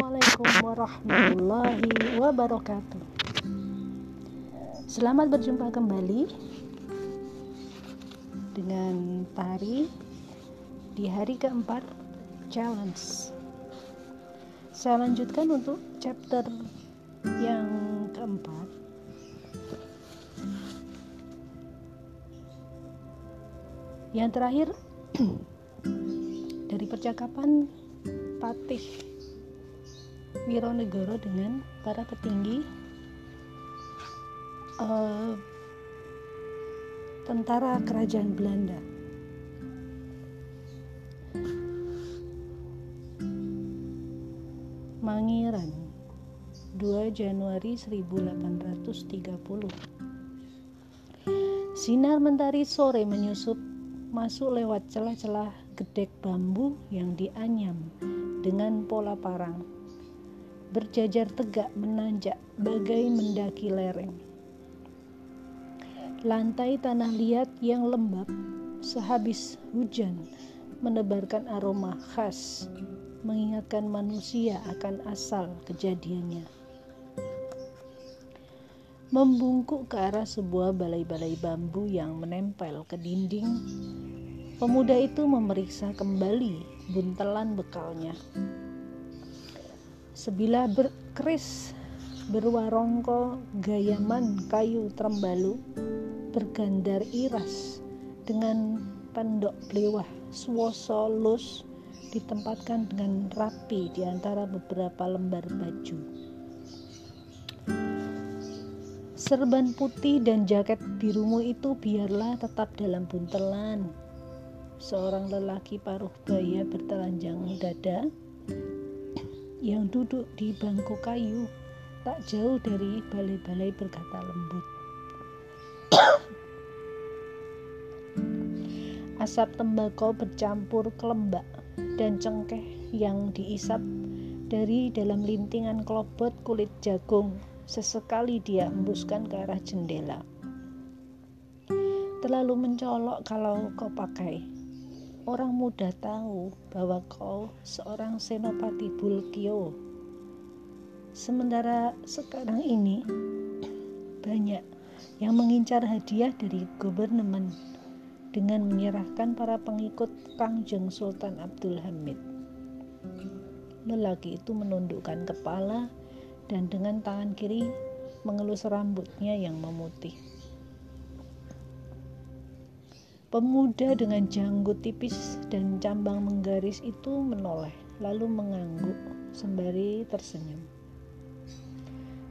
Assalamualaikum warahmatullahi wabarakatuh. Selamat berjumpa kembali dengan Pari di hari keempat challenge. Saya lanjutkan untuk chapter yang keempat. Yang terakhir dari percakapan Patih Wironegoro dengan para petinggi uh, tentara kerajaan Belanda. Mangiran 2 Januari 1830 Sinar mentari sore menyusup masuk lewat celah-celah gedek bambu yang dianyam dengan pola parang. Berjajar tegak menanjak bagai mendaki lereng. Lantai tanah liat yang lembab sehabis hujan menebarkan aroma khas mengingatkan manusia akan asal kejadiannya. Membungkuk ke arah sebuah balai-balai bambu yang menempel ke dinding, pemuda itu memeriksa kembali buntelan bekalnya. Sebilah berkeris berwarongko gayaman kayu trembalu bergandar iras dengan pendok blewah suwoso lus ditempatkan dengan rapi di antara beberapa lembar baju. Serban putih dan jaket birumu itu biarlah tetap dalam buntelan, seorang lelaki paruh baya bertelanjang dada yang duduk di bangku kayu tak jauh dari balai-balai berkata lembut. Asap tembakau bercampur kelembak dan cengkeh yang diisap dari dalam lintingan kelobot kulit jagung sesekali dia embuskan ke arah jendela. Terlalu mencolok kalau kau pakai orang muda tahu bahwa kau seorang senopati Bulkio. Sementara sekarang ini banyak yang mengincar hadiah dari gobernemen dengan menyerahkan para pengikut Kangjeng Sultan Abdul Hamid. Lelaki itu menundukkan kepala dan dengan tangan kiri mengelus rambutnya yang memutih. Pemuda dengan janggut tipis dan cambang menggaris itu menoleh, lalu mengangguk sembari tersenyum.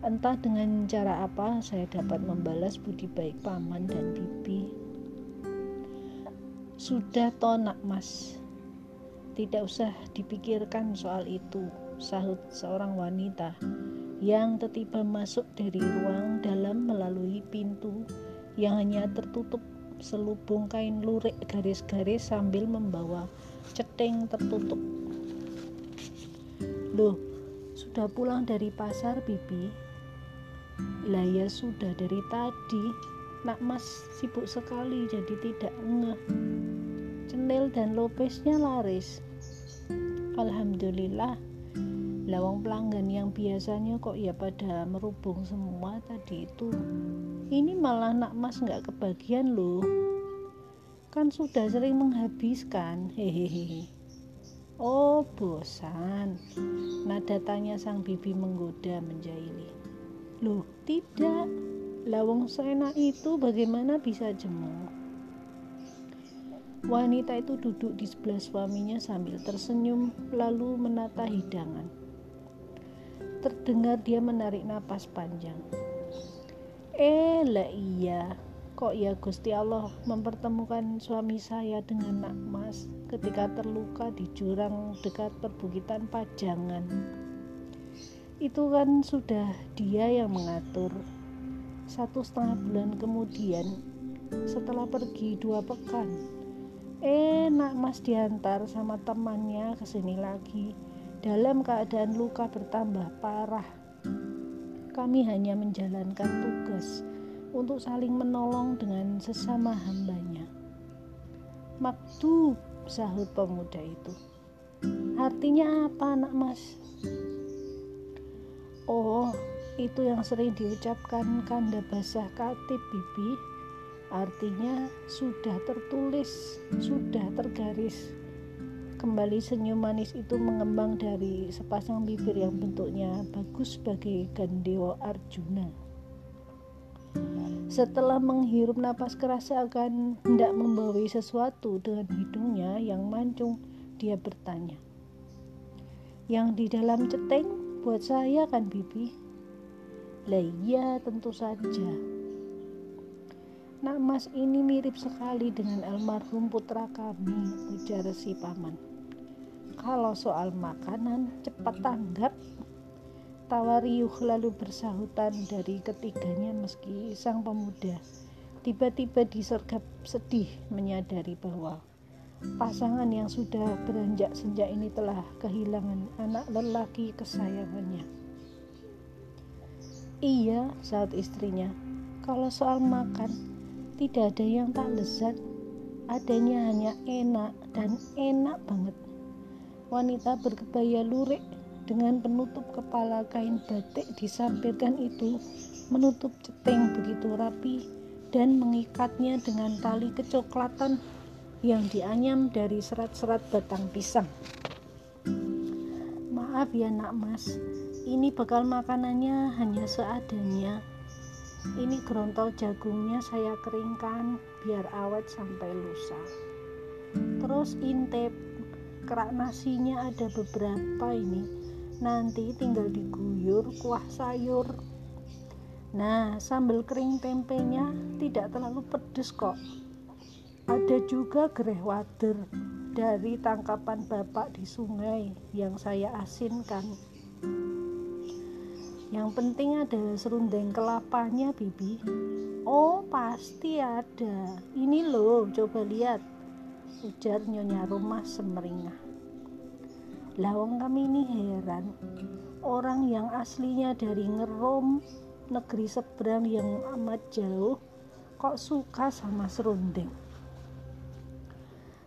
Entah dengan cara apa saya dapat membalas budi baik paman dan bibi. Sudah tonak mas, tidak usah dipikirkan soal itu, sahut seorang wanita yang tiba masuk dari ruang dalam melalui pintu yang hanya tertutup selubung kain lurik garis-garis sambil membawa ceteng tertutup. Loh, sudah pulang dari pasar, Bibi? Lah ya sudah dari tadi. Nak Mas sibuk sekali jadi tidak ngeh. Cenil dan lopesnya laris. Alhamdulillah. Lawang pelanggan yang biasanya kok ya pada merubung semua tadi itu. Ini malah nak mas nggak kebagian loh. Kan sudah sering menghabiskan. Hehehe. Oh bosan. Nada tanya sang bibi menggoda menjahili. Loh tidak. Lawang seenak itu bagaimana bisa jemu wanita itu duduk di sebelah suaminya sambil tersenyum lalu menata hidangan terdengar dia menarik napas panjang Eh lah iya Kok ya Gusti Allah mempertemukan suami saya dengan nak mas ketika terluka di jurang dekat perbukitan Pajangan. Itu kan sudah dia yang mengatur. Satu setengah bulan kemudian, setelah pergi dua pekan, eh nak mas diantar sama temannya ke sini lagi dalam keadaan luka bertambah parah kami hanya menjalankan tugas untuk saling menolong dengan sesama hambanya. Maktub, sahut pemuda itu. Artinya apa anak mas? Oh, itu yang sering diucapkan kanda basah katib bibi artinya sudah tertulis, sudah tergaris. Kembali senyum manis itu mengembang dari sepasang bibir yang bentuknya bagus sebagai gandewa Arjuna. Setelah menghirup napas keras akan hendak membawa sesuatu dengan hidungnya yang mancung, dia bertanya. Yang di dalam ceteng buat saya kan bibi? Lah iya tentu saja Nak mas ini mirip sekali dengan almarhum putra kami, ujar si paman. Kalau soal makanan, cepat tanggap. Tawariuh lalu bersahutan dari ketiganya meski sang pemuda tiba-tiba disergap sedih menyadari bahwa pasangan yang sudah beranjak senja ini telah kehilangan anak lelaki kesayangannya. Iya, saat istrinya, kalau soal makan, tidak ada yang tak lezat, adanya hanya enak dan enak banget. Wanita berkebaya lurik dengan penutup kepala kain batik disampirkan itu menutup ceteng begitu rapi dan mengikatnya dengan tali kecoklatan yang dianyam dari serat-serat batang pisang. Maaf ya nak mas, ini bekal makanannya hanya seadanya. Ini gerontol jagungnya saya keringkan biar awet sampai lusa. Terus intip kerak nasinya ada beberapa ini nanti tinggal diguyur kuah sayur nah sambal kering tempenya tidak terlalu pedes kok ada juga gereh wader dari tangkapan bapak di sungai yang saya asinkan yang penting ada serundeng kelapanya, Bibi. Oh, pasti ada. Ini loh, coba lihat. Ujar Nyonya Rumah semeringah. Lawang kami ini heran. Orang yang aslinya dari Ngerom, negeri seberang yang amat jauh, kok suka sama serundeng.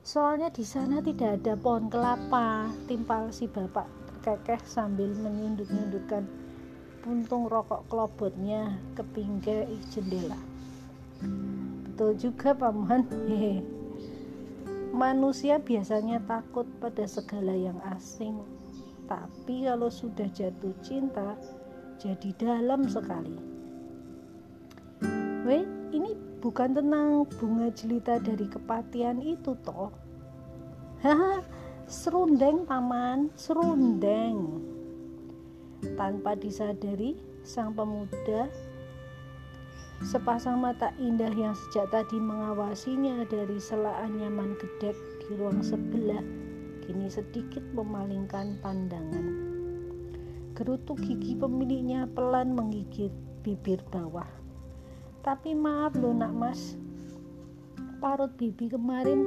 Soalnya di sana tidak ada pohon kelapa, timpal si bapak terkekeh sambil menyundut-nyundutkan puntung rokok kelobotnya ke pinggir jendela. Betul juga paman. Manusia biasanya takut pada segala yang asing, tapi kalau sudah jatuh cinta, jadi dalam sekali. Weh, ini bukan tentang bunga jelita dari kepatian itu toh. Haha, serundeng paman, serundeng. Tanpa disadari, sang pemuda sepasang mata indah yang sejak tadi mengawasinya dari selaan nyaman gedek di ruang sebelah kini sedikit memalingkan pandangan. Gerutuk gigi pemiliknya pelan menggigit bibir bawah. Tapi maaf loh nak mas, parut bibi kemarin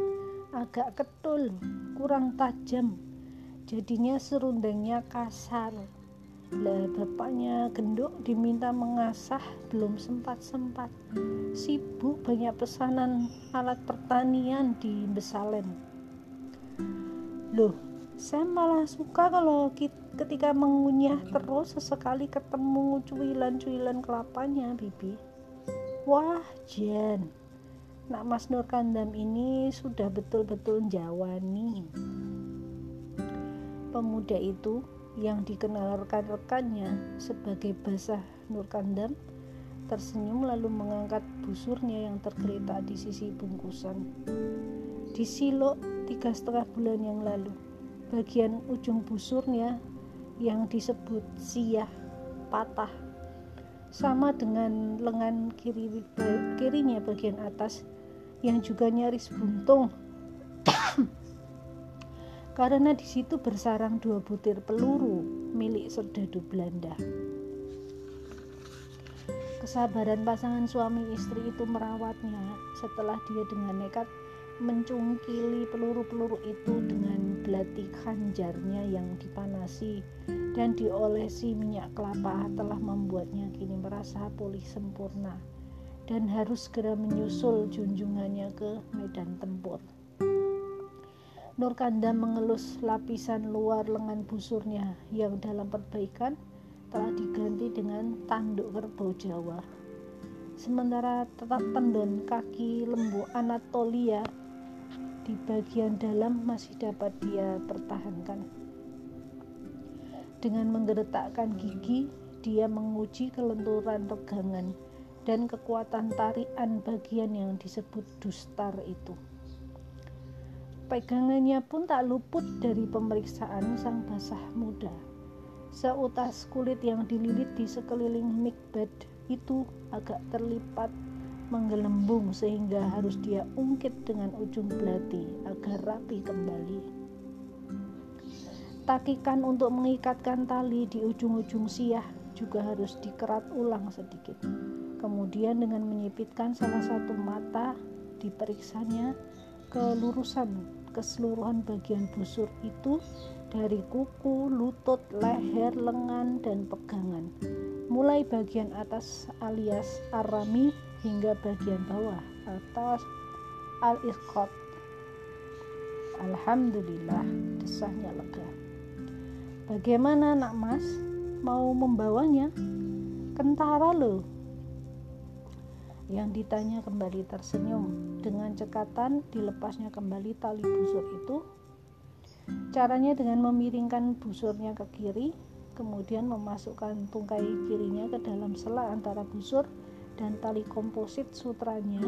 agak ketul, kurang tajam. Jadinya serundengnya kasar bapaknya genduk diminta mengasah belum sempat-sempat. Sibuk banyak pesanan alat pertanian di Besalen. Loh saya malah suka kalau ketika mengunyah terus sesekali ketemu cuilan-cuilan kelapanya bibi. Wah Jen. Nak Mas Nur Kandam ini sudah betul-betul Jawa nih. Pemuda itu yang dikenal rekan-rekannya sebagai basah Nurkandam tersenyum lalu mengangkat busurnya yang tergeletak di sisi bungkusan. Di silok tiga setengah bulan yang lalu, bagian ujung busurnya yang disebut siah patah sama dengan lengan kiri kirinya bagian atas yang juga nyaris buntung karena di situ bersarang dua butir peluru milik serdadu Belanda. Kesabaran pasangan suami istri itu merawatnya setelah dia dengan nekat mencungkili peluru-peluru itu dengan belati khanjarnya yang dipanasi dan diolesi minyak kelapa telah membuatnya kini merasa pulih sempurna dan harus segera menyusul junjungannya ke medan tempur. Nurkanda mengelus lapisan luar lengan busurnya yang dalam perbaikan telah diganti dengan tanduk kerbau Jawa. Sementara tetap tendon kaki lembu Anatolia di bagian dalam masih dapat dia pertahankan. Dengan menggeretakkan gigi, dia menguji kelenturan regangan dan kekuatan tarian bagian yang disebut dustar itu. Pegangannya pun tak luput dari pemeriksaan sang basah muda. Seutas kulit yang dililit di sekeliling mikbed itu agak terlipat menggelembung sehingga harus dia ungkit dengan ujung belati agar rapi kembali. Takikan untuk mengikatkan tali di ujung-ujung siah juga harus dikerat ulang sedikit. Kemudian dengan menyipitkan salah satu mata diperiksanya kelurusan keseluruhan bagian busur itu dari kuku, lutut, leher, lengan, dan pegangan. Mulai bagian atas alias arami hingga bagian bawah atas al-isqat. Alhamdulillah, desahnya lega. Bagaimana nak mas? Mau membawanya? Kentara loh, yang ditanya kembali tersenyum dengan cekatan dilepasnya kembali tali busur itu. Caranya dengan memiringkan busurnya ke kiri, kemudian memasukkan tungkai kirinya ke dalam sela antara busur dan tali komposit sutranya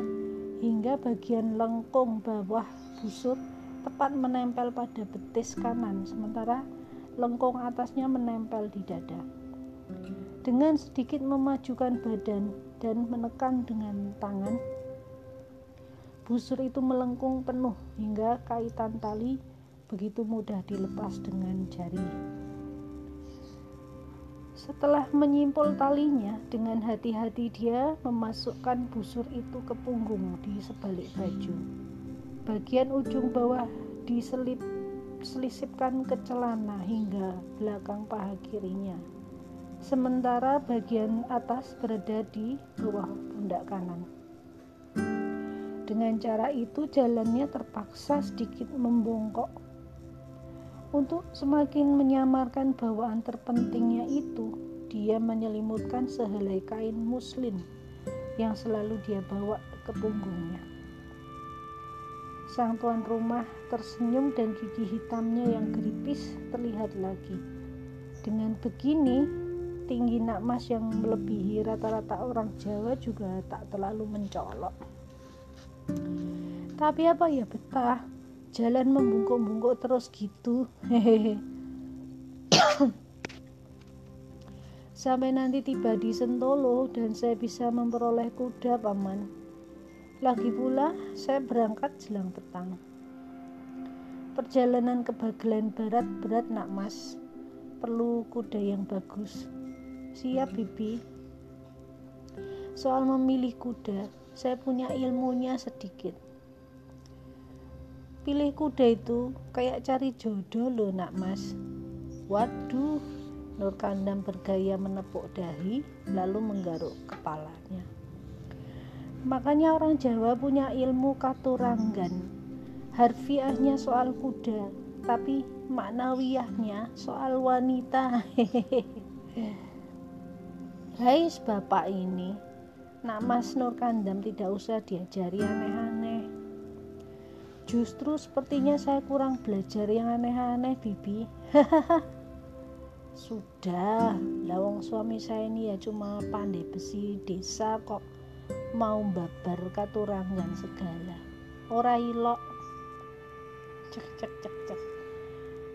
hingga bagian lengkung bawah busur tepat menempel pada betis kanan sementara lengkung atasnya menempel di dada. Dengan sedikit memajukan badan dan menekan dengan tangan. Busur itu melengkung penuh hingga kaitan tali begitu mudah dilepas dengan jari. Setelah menyimpul talinya, dengan hati-hati dia memasukkan busur itu ke punggung di sebalik baju. Bagian ujung bawah diselip selisipkan ke celana hingga belakang paha kirinya sementara bagian atas berada di bawah pundak kanan. Dengan cara itu jalannya terpaksa sedikit membongkok. Untuk semakin menyamarkan bawaan terpentingnya itu, dia menyelimutkan sehelai kain muslin yang selalu dia bawa ke punggungnya. Sang tuan rumah tersenyum dan gigi hitamnya yang keripis terlihat lagi. Dengan begini, tinggi nak mas yang melebihi rata-rata orang Jawa juga tak terlalu mencolok tapi apa? Ya betah. Jalan membungkuk-bungkuk terus gitu. Hehehe. Sampai nanti tiba di Sentolo dan saya bisa memperoleh kuda paman. Lagi pula saya berangkat jelang petang. Perjalanan ke Bagian Barat berat nak mas. Perlu kuda yang bagus. Siap, Bibi. Soal memilih kuda, saya punya ilmunya sedikit. Pilih kuda itu kayak cari jodoh loh, nak mas. Waduh, Nur Kandam bergaya menepuk dahi, lalu menggaruk kepalanya. Makanya orang Jawa punya ilmu katuranggan. Harfiahnya soal kuda, tapi maknawiyahnya soal wanita. Hehehe. Hai bapak ini, nak Mas Nur Kandam tidak usah diajari aneh-aneh. Justru sepertinya saya kurang belajar yang aneh-aneh, Bibi. Sudah, lawang suami saya ini ya cuma pandai besi desa kok mau babar katurangan segala. Ora ilok. Cek cek cek cek.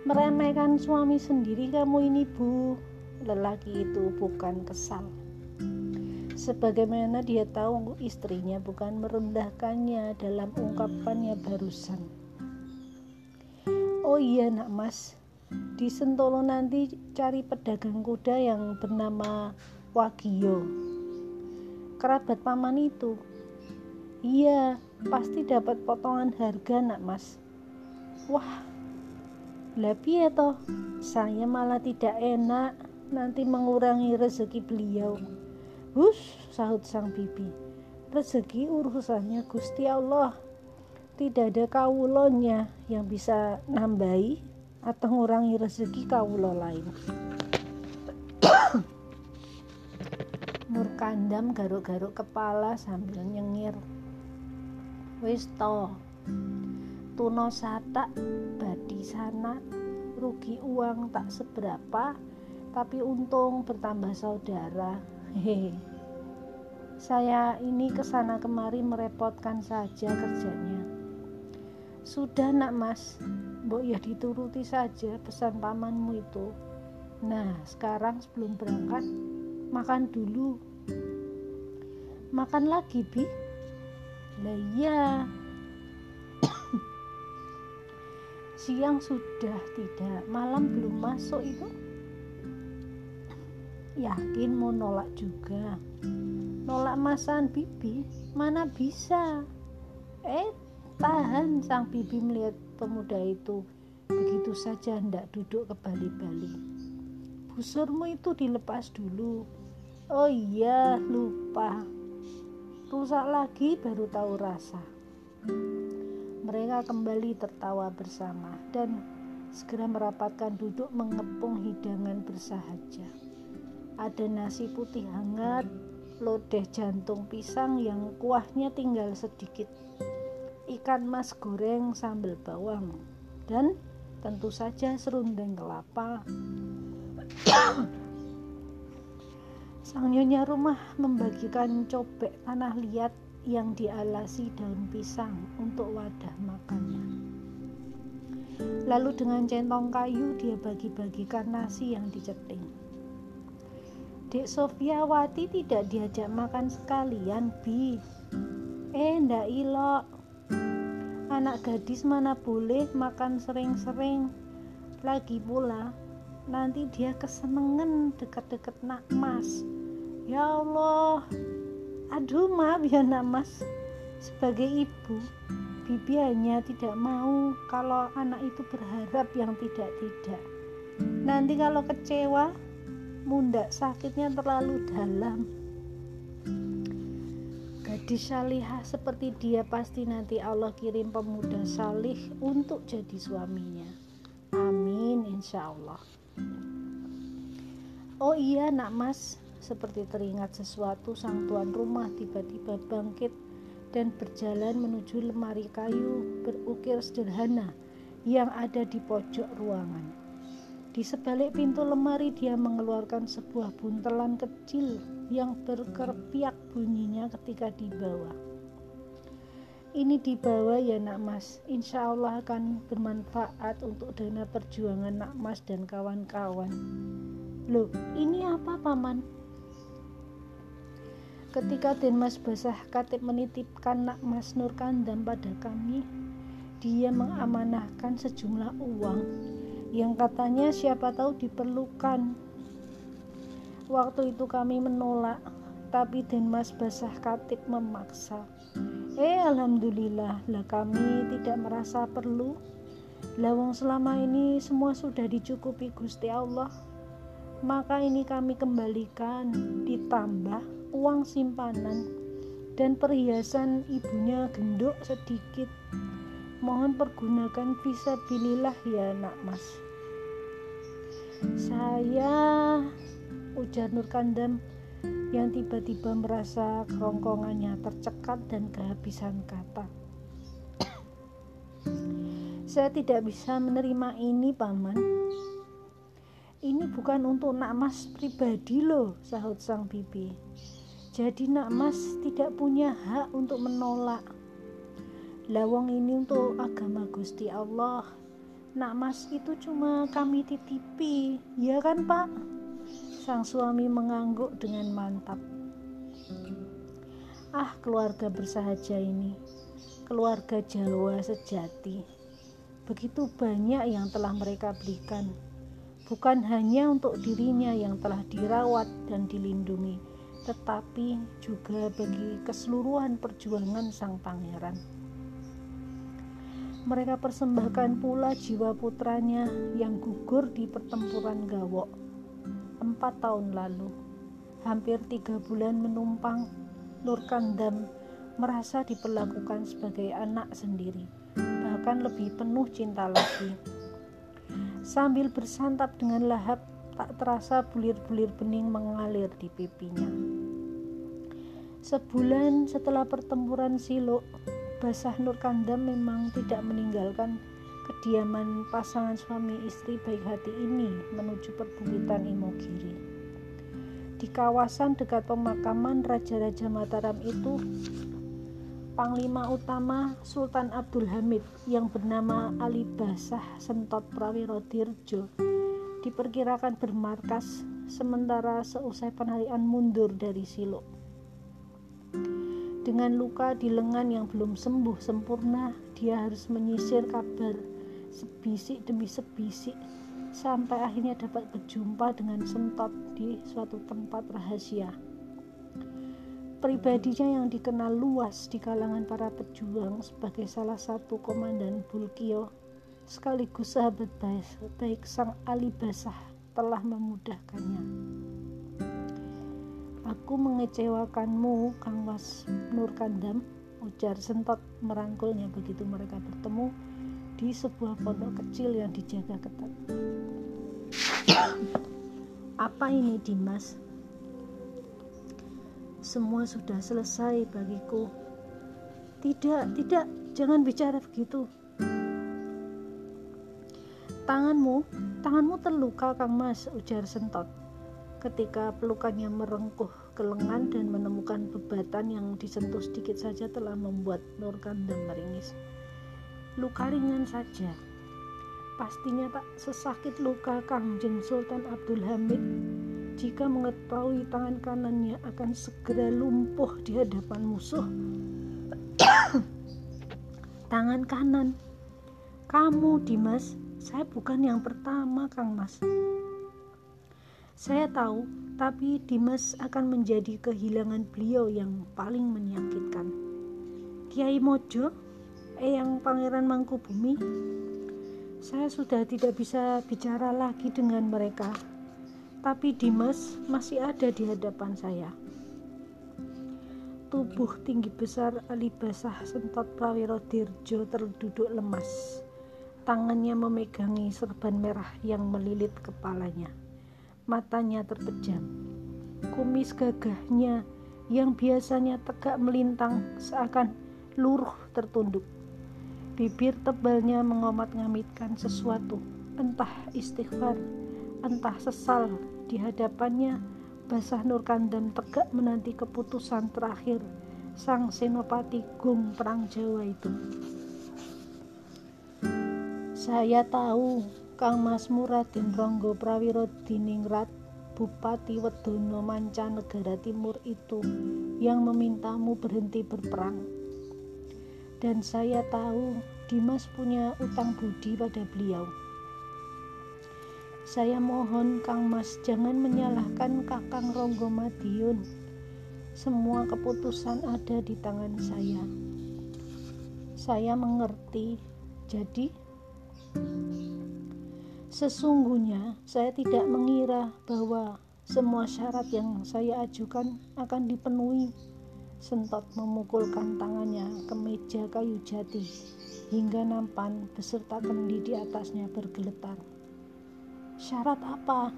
Meremehkan suami sendiri kamu ini, Bu lelaki itu bukan kesal. Sebagaimana dia tahu istrinya bukan merendahkannya dalam ungkapannya barusan. Oh iya nak mas, di Sentolo nanti cari pedagang kuda yang bernama Wagio. Kerabat paman itu. Iya, pasti dapat potongan harga nak mas. Wah, lebih ya toh, saya malah tidak enak nanti mengurangi rezeki beliau. Hus, sahut sang bibi. Rezeki urusannya Gusti Allah. Tidak ada kawulonya yang bisa nambahi atau mengurangi rezeki kawulo lain. Nur Kandam garuk-garuk kepala sambil nyengir. Wis to. Tuno satak badi sana rugi uang tak seberapa tapi untung bertambah saudara. Hehe. Saya ini ke sana kemari merepotkan saja kerjanya. Sudah nak mas, mbok ya dituruti saja pesan pamanmu itu. Nah, sekarang sebelum berangkat, makan dulu. Makan lagi, Bi? Lah iya. Siang sudah tidak, malam belum masuk itu. Yakin mau nolak juga. Nolak masan bibi, mana bisa? Eh, tahan sang bibi melihat pemuda itu begitu saja hendak duduk ke bali-bali. Busurmu itu dilepas dulu. Oh iya, lupa. Rusak lagi baru tahu rasa. Mereka kembali tertawa bersama dan segera merapatkan duduk mengepung hidangan bersahaja. Ada nasi putih hangat, lodeh jantung pisang yang kuahnya tinggal sedikit, ikan mas goreng sambal bawang, dan tentu saja serundeng kelapa. Sang nyonya rumah membagikan cobek tanah liat yang dialasi daun pisang untuk wadah makannya. Lalu dengan centong kayu dia bagi-bagikan nasi yang diceting. Dek Sofiawati tidak diajak makan sekalian, Bi. Eh, ndak ilok. Anak gadis mana boleh makan sering-sering. Lagi pula, nanti dia kesenengan deket-deket nak mas. Ya Allah. Aduh, maaf ya nak mas. Sebagai ibu, Bibi hanya tidak mau kalau anak itu berharap yang tidak-tidak. Nanti kalau kecewa, mundak sakitnya terlalu dalam. Gadis salihah seperti dia pasti nanti Allah kirim pemuda salih untuk jadi suaminya. Amin insya Allah. Oh iya nak mas, seperti teringat sesuatu sang tuan rumah tiba-tiba bangkit dan berjalan menuju lemari kayu berukir sederhana yang ada di pojok ruangan. Di sebalik pintu lemari dia mengeluarkan sebuah buntelan kecil yang berkerpiak bunyinya ketika dibawa. Ini dibawa ya nak mas, insya Allah akan bermanfaat untuk dana perjuangan nak mas dan kawan-kawan. Loh, ini apa paman? Ketika Denmas Basah Katib menitipkan nak mas Nur Kandam pada kami, dia mengamanahkan sejumlah uang yang katanya siapa tahu diperlukan. Waktu itu kami menolak, tapi Denmas Basah Katib memaksa. Eh alhamdulillah lah kami tidak merasa perlu. Lawang selama ini semua sudah dicukupi Gusti Allah. Maka ini kami kembalikan ditambah uang simpanan dan perhiasan ibunya genduk sedikit mohon pergunakan visa bilillah ya nak mas. Saya ujar Nur Kandam yang tiba-tiba merasa kerongkongannya tercekat dan kehabisan kata. Saya tidak bisa menerima ini paman. Ini bukan untuk nak mas pribadi loh sahut sang bibi. Jadi nak mas tidak punya hak untuk menolak lawang ini untuk agama Gusti Allah. Nak mas itu cuma kami titipi. Ya kan pak? Sang suami mengangguk dengan mantap. Ah keluarga bersahaja ini. Keluarga Jawa sejati. Begitu banyak yang telah mereka belikan bukan hanya untuk dirinya yang telah dirawat dan dilindungi tetapi juga bagi keseluruhan perjuangan sang pangeran mereka persembahkan pula jiwa putranya yang gugur di pertempuran Gawok empat tahun lalu. Hampir tiga bulan menumpang, Nur Kandam merasa diperlakukan sebagai anak sendiri, bahkan lebih penuh cinta lagi. Sambil bersantap dengan lahap, tak terasa bulir-bulir bening mengalir di pipinya. Sebulan setelah pertempuran Silo, Basah Nur Kandam memang tidak meninggalkan kediaman pasangan suami istri baik hati ini menuju perbukitan Imogiri. Di kawasan dekat pemakaman Raja-Raja Mataram itu, Panglima Utama Sultan Abdul Hamid yang bernama Ali Basah Sentot Prawiro Dirjo diperkirakan bermarkas sementara seusai penarian mundur dari Silo. Dengan luka di lengan yang belum sembuh sempurna, dia harus menyisir kabar sebisik demi sebisik sampai akhirnya dapat berjumpa dengan sentot di suatu tempat rahasia. Pribadinya yang dikenal luas di kalangan para pejuang sebagai salah satu komandan Bulkio sekaligus sahabat baik, baik sang Ali Basah telah memudahkannya. Aku mengecewakanmu, Kang Mas Nur Kandam, ujar Sentot merangkulnya begitu mereka bertemu di sebuah pondok kecil yang dijaga ketat. Apa ini Dimas? Semua sudah selesai bagiku. Tidak, tidak, jangan bicara begitu. Tanganmu, tanganmu terluka Kang Mas, ujar Sentot ketika pelukannya merengkuh ke lengan dan menemukan bebatan yang disentuh sedikit saja telah membuat Nur Kandam meringis. Luka ringan saja. Pastinya tak sesakit luka Kangjeng Sultan Abdul Hamid jika mengetahui tangan kanannya akan segera lumpuh di hadapan musuh. tangan kanan. Kamu, Dimas, saya bukan yang pertama, Kang Mas. Saya tahu, tapi Dimas akan menjadi kehilangan beliau yang paling menyakitkan. Kiai Mojo, Eyang Pangeran Mangkubumi, saya sudah tidak bisa bicara lagi dengan mereka, tapi Dimas masih ada di hadapan saya. Tubuh tinggi besar Ali Basah Sentot Prawiro Dirjo terduduk lemas. Tangannya memegangi serban merah yang melilit kepalanya matanya terpejam. Kumis gagahnya yang biasanya tegak melintang seakan luruh tertunduk. Bibir tebalnya mengomat-ngamitkan sesuatu, entah istighfar, entah sesal. Di hadapannya, Basah Nur Kandam tegak menanti keputusan terakhir sang senopati Gung Perang Jawa itu. Saya tahu Kang Mas Muradin Ronggo Prawiro Diningrat Bupati Wedono Mancanegara Timur itu yang memintamu berhenti berperang. Dan saya tahu Dimas punya utang budi pada beliau. Saya mohon Kang Mas jangan menyalahkan Kakang Ronggo Madiun. Semua keputusan ada di tangan saya. Saya mengerti. Jadi Sesungguhnya saya tidak mengira bahwa semua syarat yang saya ajukan akan dipenuhi. Sentot memukulkan tangannya ke meja kayu jati hingga nampan beserta kendi di atasnya bergeletar. Syarat apa?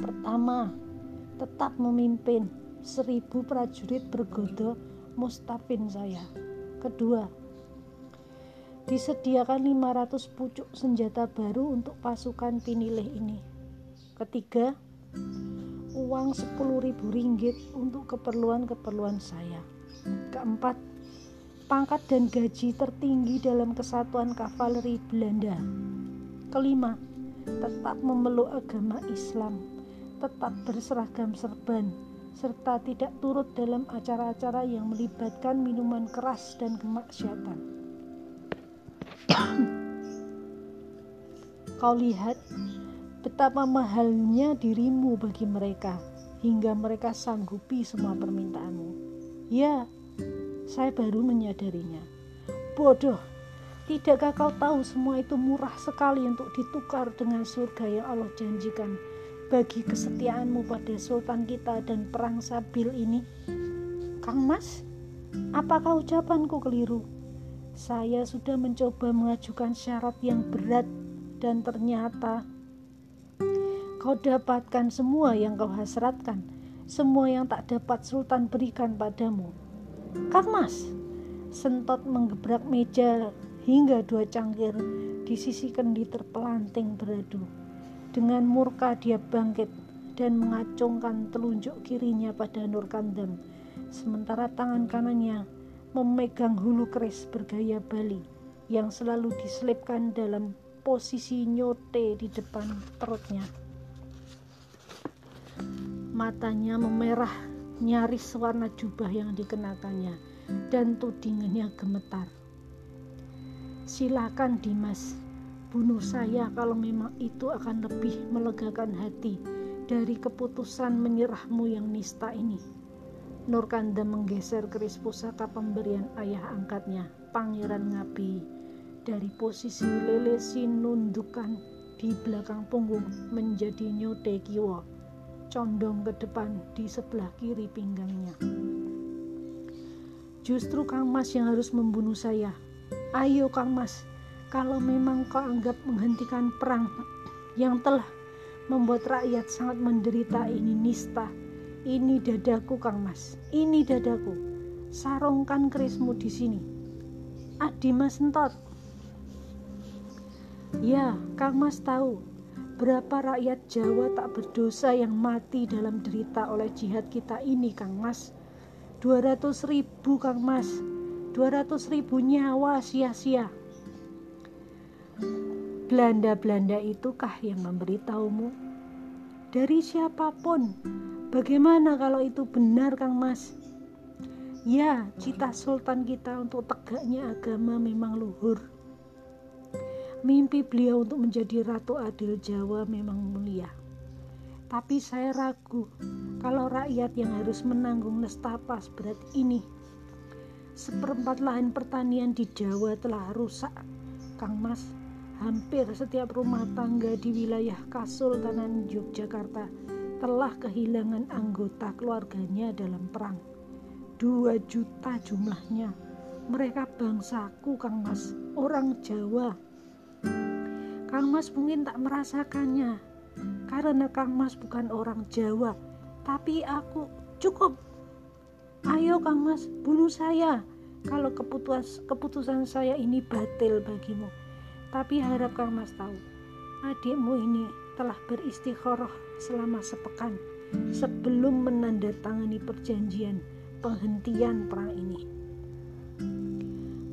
Pertama, tetap memimpin seribu prajurit bergodo mustafin saya. Kedua, disediakan 500 pucuk senjata baru untuk pasukan pinilih ini. Ketiga, uang 10.000 ringgit untuk keperluan-keperluan saya. Keempat, pangkat dan gaji tertinggi dalam kesatuan kavaleri Belanda. Kelima, tetap memeluk agama Islam, tetap berseragam serban, serta tidak turut dalam acara-acara yang melibatkan minuman keras dan kemaksiatan. Kau lihat betapa mahalnya dirimu bagi mereka hingga mereka sanggupi semua permintaanmu. Ya, saya baru menyadarinya. Bodoh, tidakkah kau tahu semua itu murah sekali untuk ditukar dengan surga yang Allah janjikan bagi kesetiaanmu pada sultan kita dan perang sabil ini? Kang Mas, apakah ucapanku keliru? Saya sudah mencoba mengajukan syarat yang berat dan ternyata kau dapatkan semua yang kau hasratkan semua yang tak dapat Sultan berikan padamu. Kang Mas, sentot menggebrak meja hingga dua cangkir di sisi kendi terpelanting beradu. Dengan murka dia bangkit dan mengacungkan telunjuk kirinya pada Nur Kandam, sementara tangan kanannya memegang hulu keris bergaya Bali yang selalu diselipkan dalam posisi nyote di depan perutnya. Matanya memerah nyaris warna jubah yang dikenakannya dan tudingannya gemetar. Silakan Dimas, bunuh saya kalau memang itu akan lebih melegakan hati dari keputusan menyerahmu yang nista ini. Nur Kanda menggeser keris pusaka pemberian ayah angkatnya, Pangeran Ngabi, dari posisi lele sinundukan di belakang punggung menjadi nyote kiwo, condong ke depan di sebelah kiri pinggangnya. Justru Kang Mas yang harus membunuh saya. Ayo Kang Mas, kalau memang kau anggap menghentikan perang yang telah membuat rakyat sangat menderita ini nista ini dadaku Kang Mas. Ini dadaku. Sarungkan kerismu di sini. Adi Mas Entot. Ya Kang Mas tahu berapa rakyat Jawa tak berdosa yang mati dalam derita oleh jihad kita ini Kang Mas. 200 ribu Kang Mas. 200 ribu nyawa sia-sia. Belanda-Belanda itukah yang memberitahumu? Dari siapa pun. Bagaimana kalau itu benar, Kang Mas? Ya, cita sultan kita untuk tegaknya agama memang luhur. Mimpi beliau untuk menjadi ratu adil Jawa memang mulia. Tapi saya ragu kalau rakyat yang harus menanggung nestapa seberat ini. Seperempat lahan pertanian di Jawa telah rusak, Kang Mas hampir setiap rumah tangga di wilayah Kasultanan Yogyakarta telah kehilangan anggota keluarganya dalam perang. Dua juta jumlahnya. Mereka bangsaku, Kang Mas, orang Jawa. Kang Mas mungkin tak merasakannya, karena Kang Mas bukan orang Jawa, tapi aku cukup. Ayo Kang Mas, bunuh saya kalau keputus, keputusan saya ini batil bagimu. Tapi harap Kang Mas tahu, adikmu ini telah beristikharah selama sepekan sebelum menandatangani perjanjian penghentian perang ini.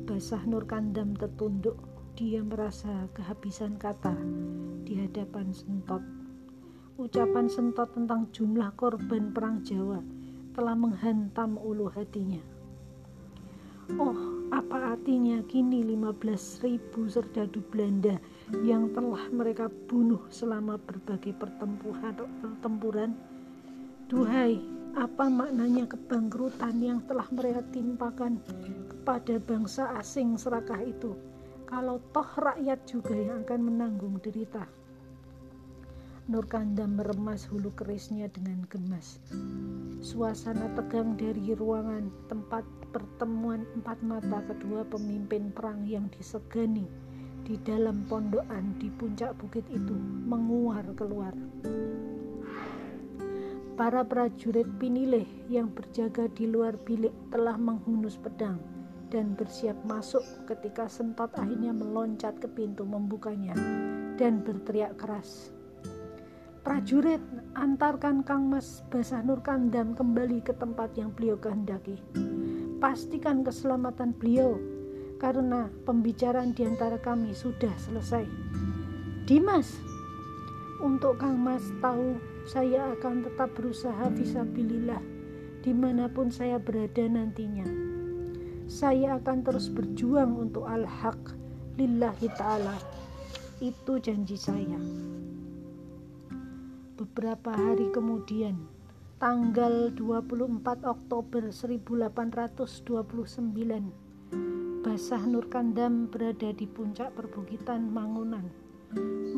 Basah Nur Kandam tertunduk, dia merasa kehabisan kata di hadapan Sentot. Ucapan Sentot tentang jumlah korban perang Jawa telah menghantam ulu hatinya. Oh, apa artinya kini 15.000 serdadu Belanda yang telah mereka bunuh selama berbagai pertempuran, pertempuran? Duhai, apa maknanya kebangkrutan yang telah mereka timpakan kepada bangsa asing serakah itu? Kalau toh rakyat juga yang akan menanggung derita. Nur Kanda meremas hulu kerisnya dengan gemas. Suasana tegang dari ruangan tempat pertemuan empat mata kedua pemimpin perang yang disegani di dalam pondokan di puncak bukit itu menguar keluar. Para prajurit pinilih yang berjaga di luar bilik telah menghunus pedang dan bersiap masuk ketika Sentot akhirnya meloncat ke pintu membukanya dan berteriak keras. Prajurit, antarkan Kang Mas Basah Nur Kandam kembali ke tempat yang beliau kehendaki. Pastikan keselamatan beliau, karena pembicaraan di antara kami sudah selesai. Dimas, untuk Kang Mas tahu saya akan tetap berusaha visabilillah di mana pun saya berada nantinya. Saya akan terus berjuang untuk al-haq lillahi ta'ala. Itu janji saya. Beberapa hari kemudian, tanggal 24 Oktober 1829, Basah Nur Kandam berada di puncak perbukitan Mangunan,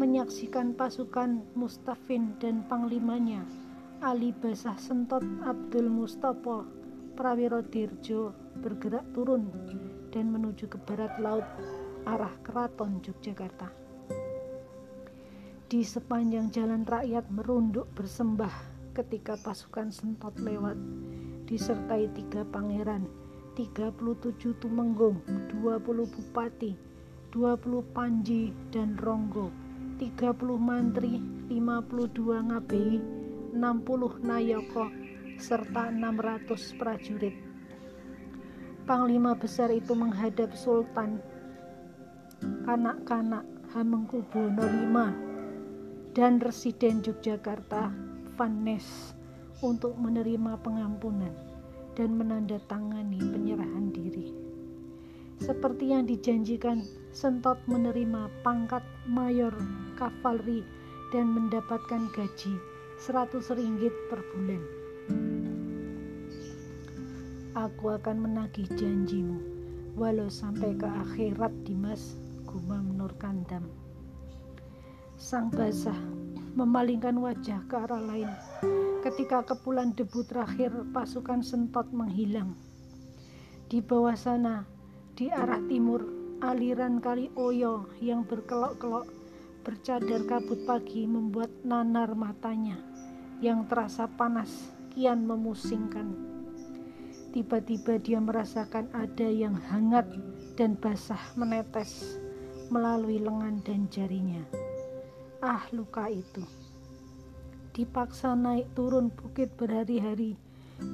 menyaksikan pasukan Mustafin dan panglimanya, Ali Basah Sentot Abdul Mustafa Prawiro Dirjo bergerak turun dan menuju ke barat laut arah keraton Yogyakarta. Di sepanjang jalan rakyat merunduk bersembah ketika pasukan Sentot lewat, disertai tiga pangeran, 37 tumenggung, 20 bupati, 20 panji dan ronggo, 30 mantri, 52 ngabei, 60 nayoko, serta 600 prajurit. Panglima besar itu menghadap Sultan Kanak-kanak Hamengkubuwono V dan Residen Yogyakarta Van Nes untuk menerima pengampunan dan menandatangani penyerahan diri. Seperti yang dijanjikan, Sentot menerima pangkat mayor kavalri dan mendapatkan gaji 100 ringgit per bulan. Aku akan menagih janjimu, walau sampai ke akhirat Dimas, gumam Nur Kandam. Sang basah memalingkan wajah ke arah lain ketika kepulan debu terakhir pasukan sentot menghilang. Di bawah sana, di arah timur, aliran kali Oyo yang berkelok-kelok bercadar kabut pagi membuat nanar matanya yang terasa panas kian memusingkan. Tiba-tiba dia merasakan ada yang hangat dan basah menetes melalui lengan dan jarinya. Ah, luka itu. Dipaksa naik turun bukit berhari-hari,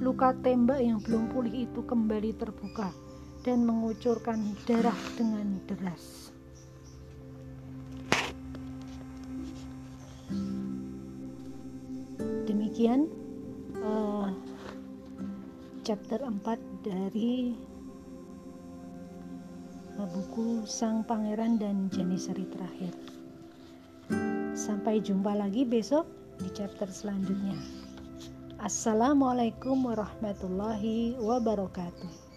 luka tembak yang belum pulih itu kembali terbuka dan mengucurkan darah dengan deras. Demikian uh, chapter 4 dari uh, buku Sang Pangeran dan Janisari terakhir. Sampai jumpa lagi besok di chapter selanjutnya. Assalamualaikum warahmatullahi wabarakatuh.